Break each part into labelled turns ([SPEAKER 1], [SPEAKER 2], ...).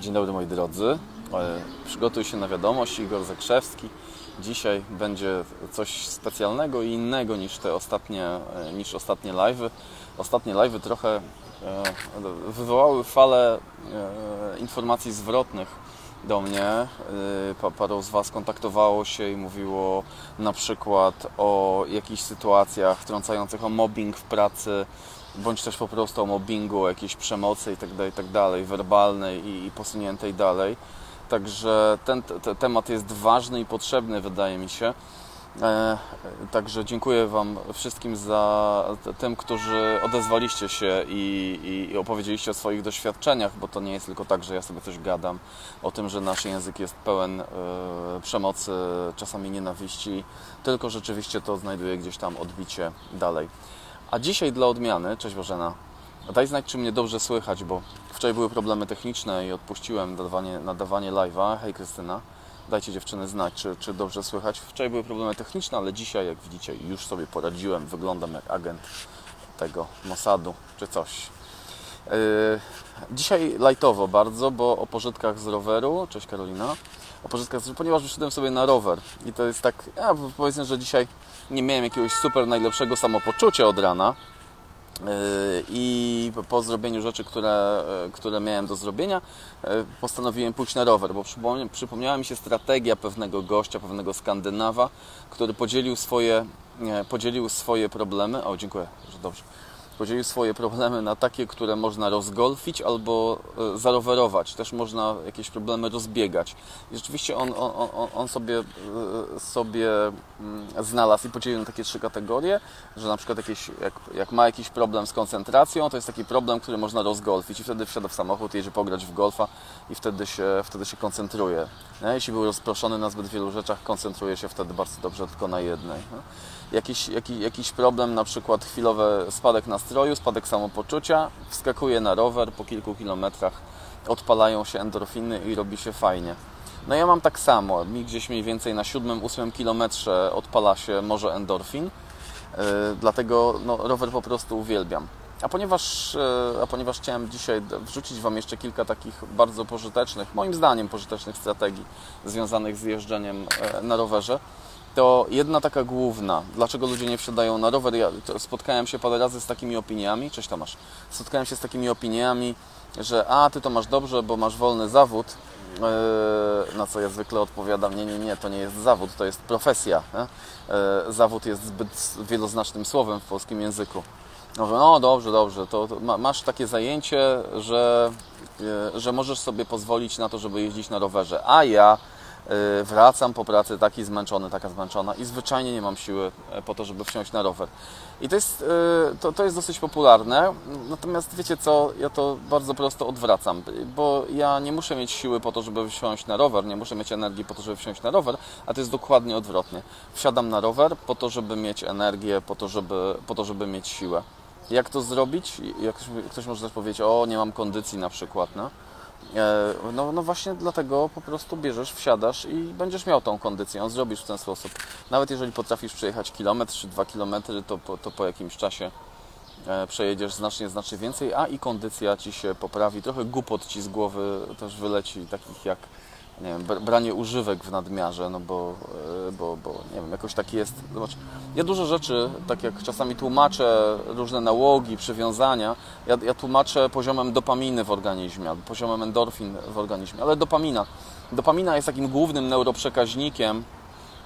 [SPEAKER 1] Dzień dobry moi drodzy. E, Przygotuj się na wiadomość, Igor Zakrzewski. Dzisiaj będzie coś specjalnego i innego niż te ostatnie, e, niż ostatnie live'y. Ostatnie live'y trochę e, wywołały falę informacji zwrotnych do mnie. Pa- Paru z Was kontaktowało się i mówiło na przykład o jakichś sytuacjach wtrącających o mobbing w pracy, bądź też po prostu o mobbingu, jakiejś przemocy itd., itd., werbalnej i, i posuniętej dalej. Także ten te, temat jest ważny i potrzebny, wydaje mi się. E, Także dziękuję Wam wszystkim za tym, którzy odezwaliście się i, i opowiedzieliście o swoich doświadczeniach, bo to nie jest tylko tak, że ja sobie coś gadam o tym, że nasz język jest pełen e, przemocy, czasami nienawiści, tylko rzeczywiście to znajduje gdzieś tam odbicie dalej. A dzisiaj dla odmiany, cześć Bożena, daj znać, czy mnie dobrze słychać, bo wczoraj były problemy techniczne i odpuściłem nadawanie, nadawanie live'a. Hej Krystyna, dajcie dziewczyny znać, czy, czy dobrze słychać. Wczoraj były problemy techniczne, ale dzisiaj, jak widzicie, już sobie poradziłem. Wyglądam jak agent tego Mossadu, czy coś. Yy, Dzisiaj lajtowo bardzo, bo o pożytkach z roweru, cześć Karolina, o pożytkach, z, ponieważ wyszedłem sobie na rower i to jest tak, ja powiedzmy, że dzisiaj nie miałem jakiegoś super najlepszego samopoczucia od rana yy, i po zrobieniu rzeczy, które, yy, które miałem do zrobienia, yy, postanowiłem pójść na rower, bo przypomnia- przypomniała mi się strategia pewnego gościa, pewnego Skandynawa, który podzielił swoje, podzielił swoje problemy, o dziękuję, że dobrze, podzielił swoje problemy na takie, które można rozgolfić albo e, zarowerować. Też można jakieś problemy rozbiegać. I rzeczywiście on, on, on, sobie, e, sobie mm, znalazł i podzielił na takie trzy kategorie, że na przykład jakieś, jak, jak ma jakiś problem z koncentracją, to jest taki problem, który można rozgolfić i wtedy wsiada w samochód, jedzie pograć w golfa i wtedy się, wtedy się koncentruje. Jeśli był rozproszony na zbyt wielu rzeczach, koncentruje się wtedy bardzo dobrze tylko na jednej. Jakiś, jakiś, jakiś problem, na przykład chwilowy spadek nastroju, spadek samopoczucia, wskakuje na rower, po kilku kilometrach odpalają się endorfiny i robi się fajnie. No ja mam tak samo, mi gdzieś mniej więcej na siódmym, ósmym kilometrze odpala się może endorfin, yy, dlatego no, rower po prostu uwielbiam. A ponieważ, yy, a ponieważ chciałem dzisiaj wrzucić Wam jeszcze kilka takich bardzo pożytecznych, moim zdaniem pożytecznych strategii związanych z jeżdżeniem e, na rowerze, to jedna taka główna, dlaczego ludzie nie wsiadają na rower. Ja spotkałem się parę razy z takimi opiniami, cześć Tomasz, spotkałem się z takimi opiniami, że a, ty to masz dobrze, bo masz wolny zawód, Yy, na co ja zwykle odpowiadam, nie, nie, nie, to nie jest zawód, to jest profesja. Yy, Zawód jest zbyt wieloznacznym słowem w polskim języku. Mówię, no dobrze, dobrze, to, to ma, masz takie zajęcie, że, yy, że możesz sobie pozwolić na to, żeby jeździć na rowerze, a ja wracam po pracy taki zmęczony, taka zmęczona i zwyczajnie nie mam siły e, po to, żeby wsiąść na rower. I to jest, yy, to, to jest dosyć popularne, natomiast wiecie co, ja to bardzo prosto odwracam, bo ja nie muszę mieć siły po to, żeby wsiąść na rower, nie muszę mieć energii po to, żeby wsiąść na rower, a to jest dokładnie odwrotnie. Wsiadam na rower po to, żeby mieć energię, po to, żeby, po to, żeby mieć siłę. Jak to zrobić? Jak ktoś, ktoś może też powiedzieć, o nie mam kondycji na przykład, no? E, No, no właśnie dlatego po prostu bierzesz, wsiadasz i będziesz miał tą kondycję, zrobisz w ten sposób. Nawet jeżeli potrafisz przejechać kilometr czy dwa kilometry, to po, to po jakimś czasie e, przejedziesz znacznie, znacznie więcej, a i kondycja Ci się poprawi. Trochę głupot Ci z głowy też wyleci, takich jak nie wiem, br- branie używek w nadmiarze, no bo, e, bo, bo nie wiem, jakoś tak jest. Zobacz, ja dużo rzeczy, tak jak czasami tłumaczę różne nałogi, przywiązania, ja, ja tłumaczę poziomem dopaminy w organizmie, poziomem endorfin w organizmie, ale dopamina. Dopamina jest takim głównym neuroprzekaźnikiem,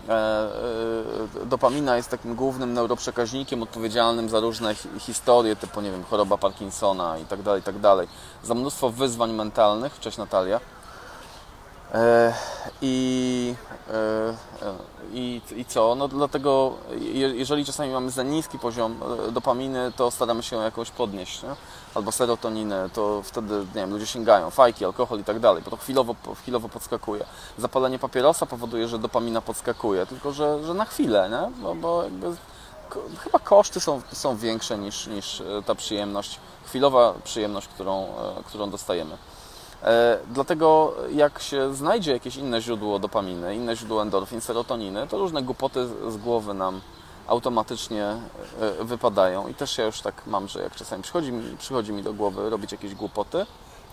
[SPEAKER 1] e, e, dopamina jest takim głównym neuroprzekaźnikiem odpowiedzialnym za różne hi- historie, typu, nie wiem, choroba Parkinsona i tak dalej, i tak dalej. Za mnóstwo wyzwań mentalnych. Cześć Natalia. E, I, e, e, i, I co? No dlatego, je- jeżeli czasami mamy za niski poziom dopaminy, to staramy się ją jakoś podnieść, nie? albo serotoninę, to wtedy, nie wiem, ludzie sięgają, fajki, alkohol i tak dalej, bo to chwilowo, chwilowo podskakuje. Zapalenie papierosa powoduje, że dopamina podskakuje, tylko że, że na chwilę, nie? Bo, bo jakby chyba koszty są, są większe niż, niż ta przyjemność, chwilowa przyjemność, którą, którą dostajemy. E, Dlatego jak się znajdzie jakieś inne źródło dopaminy, inne źródło endorfin, serotoniny, to różne głupoty z- głowy nam automatycznie e, wypadają. I też ja już tak mam, że jak czasami przychodzi mi, przychodzi mi do głowy robić jakieś głupoty,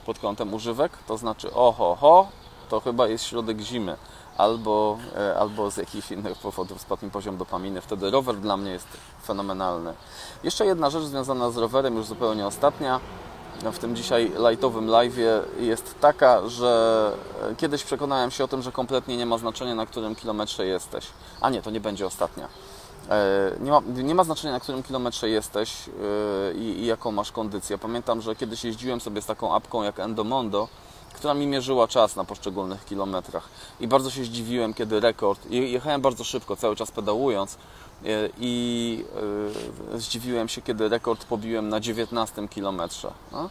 [SPEAKER 1] pod kątem używek, to znaczy oho, ho, to chyba jest środek zimy, albo, e, albo z jakichś innych powodów spadł mi poziom dopaminy. Wtedy rower dla mnie jest fenomenalny. Jeszcze jedna rzecz związana z rowerem, już zupełnie ostatnia, w tym dzisiaj lightowym live'ie jest taka, że e, kiedyś przekonałem się o tym, że kompletnie nie ma znaczenia, na którym kilometrze jesteś. A nie, to nie będzie ostatnia. E, Nie ma, nie ma znaczenia, na którym kilometrze jesteś e, i, i jaką masz kondycję. Pamiętam, że kiedyś jeździłem sobie z taką apką jak Endomondo, która mi mierzyła czas na poszczególnych kilometrach. I bardzo się zdziwiłem, kiedy rekord. je- Jechałem bardzo szybko, cały czas pedałując. E, I e, zdziwiłem się, kiedy rekord pobiłem na 19 kilometrze. No?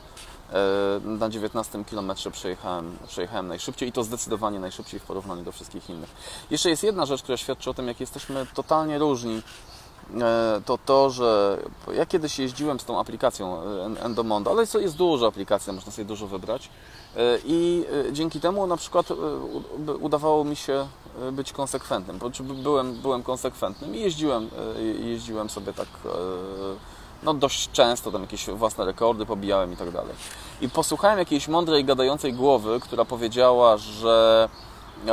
[SPEAKER 1] E, Na 19 kilometrze przejechałem, przejechałem najszybciej i to zdecydowanie najszybciej w porównaniu do wszystkich innych. Jeszcze jest jedna rzecz, która świadczy o tym, jak jesteśmy totalnie różni. E, To to, że ja kiedyś jeździłem z tą aplikacją e, Endomondo, ale jest, dużo aplikacji, można sobie dużo wybrać. E, I dzięki temu na przykład udawało mi się być konsekwentnym. Byłem, byłem konsekwentnym i jeździłem, jeździłem sobie tak no dość często, tam jakieś własne rekordy pobijałem i tak dalej. I posłuchałem jakiejś mądrej, gadającej głowy, która powiedziała, że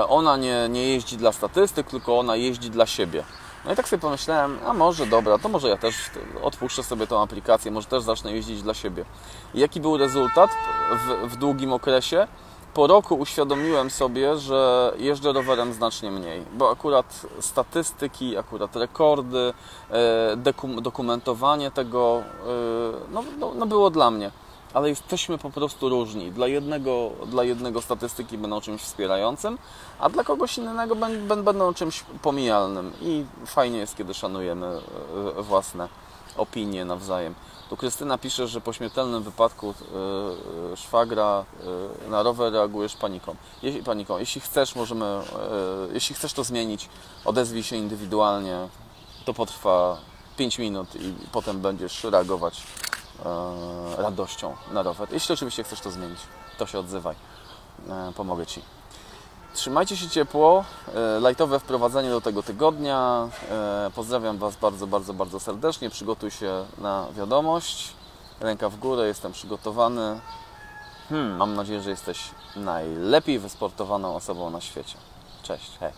[SPEAKER 1] ona nie, nie jeździ dla statystyk, tylko ona jeździ dla siebie. No i tak sobie pomyślałem, a może dobra, to może ja też odpuszczę sobie tą aplikację, może też zacznę jeździć dla siebie. I jaki był rezultat w, w długim okresie? Po roku uświadomiłem sobie, że jeżdżę rowerem znacznie mniej, bo akurat statystyki, akurat rekordy, e, dokumentowanie tego e, no, no, no było dla mnie. Ale jesteśmy po prostu różni. Dla jednego, dla jednego statystyki będą czymś wspierającym, a dla kogoś innego bę- bę- będą czymś pomijalnym. I fajnie jest, kiedy szanujemy e, własne opinie nawzajem. Tu Krystyna pisze, że po śmiertelnym wypadku e, e, szwagra na rower reagujesz paniką. Jeśli, paniką. Jeśli chcesz, możemy, jeśli chcesz to zmienić, odezwij się indywidualnie. To potrwa 5 minut i potem będziesz reagować radością na rower. Jeśli oczywiście chcesz to zmienić, to się odzywaj. E, pomogę Ci. Trzymajcie się ciepło. E, Lightowe wprowadzenie do tego tygodnia. E, Pozdrawiam Was bardzo, bardzo, bardzo serdecznie. Przygotuj się na wiadomość. Ręka w górę, jestem przygotowany. Hmm, mam nadzieję, że jesteś najlepiej wysportowaną osobą na świecie. Cześć, hej.